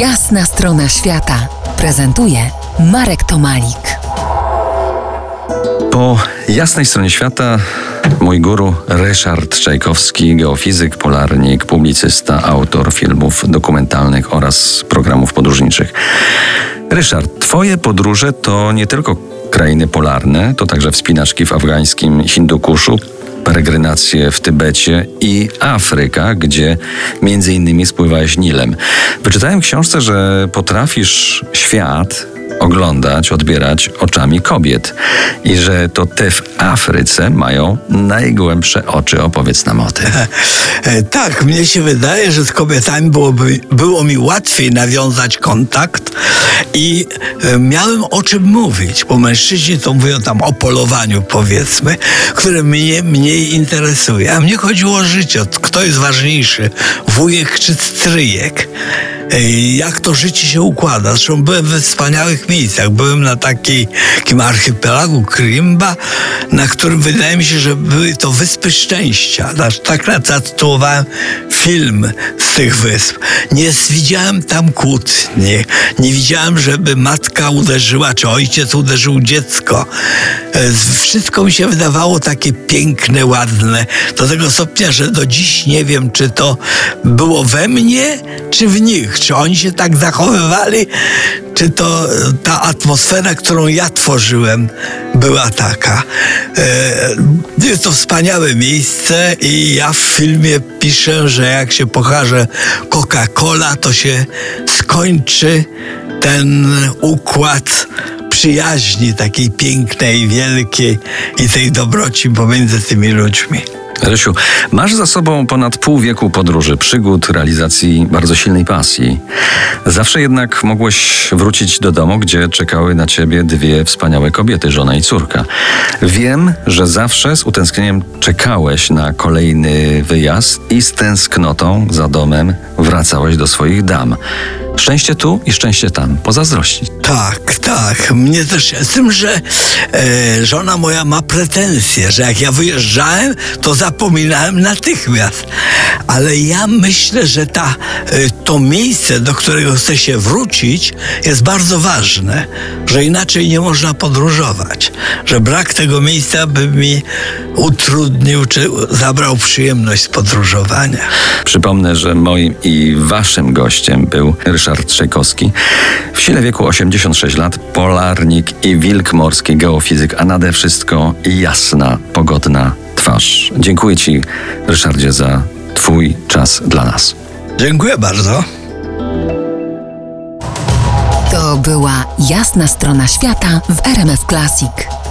Jasna strona świata prezentuje Marek Tomalik. Po jasnej stronie świata mój guru Ryszard Czajkowski, geofizyk, polarnik, publicysta, autor filmów dokumentalnych oraz programów podróżniczych. Ryszard, twoje podróże to nie tylko krainy polarne, to także wspinaczki w afgańskim Hindukuszu, peregrinacje w Tybecie i Afryka, gdzie między innymi spływałeś Nilem. Wyczytałem w książce, że potrafisz świat oglądać, odbierać oczami kobiet i że to te w Afryce mają najgłębsze oczy. Opowiedz nam o tym. E, Tak, mnie się wydaje, że z kobietami byłoby, było mi łatwiej nawiązać kontakt i e, miałem o czym mówić, bo mężczyźni to mówią tam o polowaniu powiedzmy, które mnie mniej interesuje. A mnie chodziło o życie, kto jest ważniejszy, wujek czy stryjek. Jak to życie się układa. Zresztą byłem we wspaniałych miejscach. Byłem na takim archipelagu Krimba, na którym wydaje mi się, że były to wyspy szczęścia. Aż Tak zatytułowałem film z tych wysp. Nie widziałem tam kłótni. Nie widziałem, żeby matka uderzyła, czy ojciec uderzył dziecko. E, Wszystko mi się wydawało takie piękne, ładne. Do tego stopnia, że do dziś nie wiem, czy to było we mnie, czy w nich. Czy oni się tak zachowywali, czy to e, ta atmosfera, którą ja tworzyłem, była taka. E, Jest to wspaniałe miejsce i ja w filmie piszę, że jak się pokaże Coca-Cola, to się skończy ten układ przyjaźni takiej pięknej, wielkiej i tej dobroci pomiędzy tymi ludźmi. Rysiu, masz za sobą ponad pół wieku podróży, przygód, realizacji bardzo silnej pasji. Zawsze jednak mogłeś wrócić do domu, gdzie czekały na ciebie dwie wspaniałe kobiety, żona i córka. Wiem, że zawsze z utęsknieniem czekałeś na kolejny wyjazd i z tęsknotą za domem wracałeś do swoich dam. Szczęście tu i szczęście tam. Pozazdrościć. Tak, tak. Mnie też, z tym, że e, żona moja ma pretensje, że jak ja wyjeżdżałem, to zapominałem natychmiast. Ale ja myślę, że ta, e, to miejsce, do którego chcę się wrócić, jest bardzo ważne, że inaczej nie można podróżować, że brak tego miejsca by mi utrudnił czy zabrał przyjemność z podróżowania. Przypomnę, że moim i waszym gościem był Ryszard Trzejkowski. W sile wieku 86 lat, polarnik i wilk morski, geofizyk, a nade wszystko jasna, pogodna twarz. Dziękuję ci, Ryszardzie, za twój czas dla nas. Dziękuję bardzo. To była jasna strona świata w RMF Classic.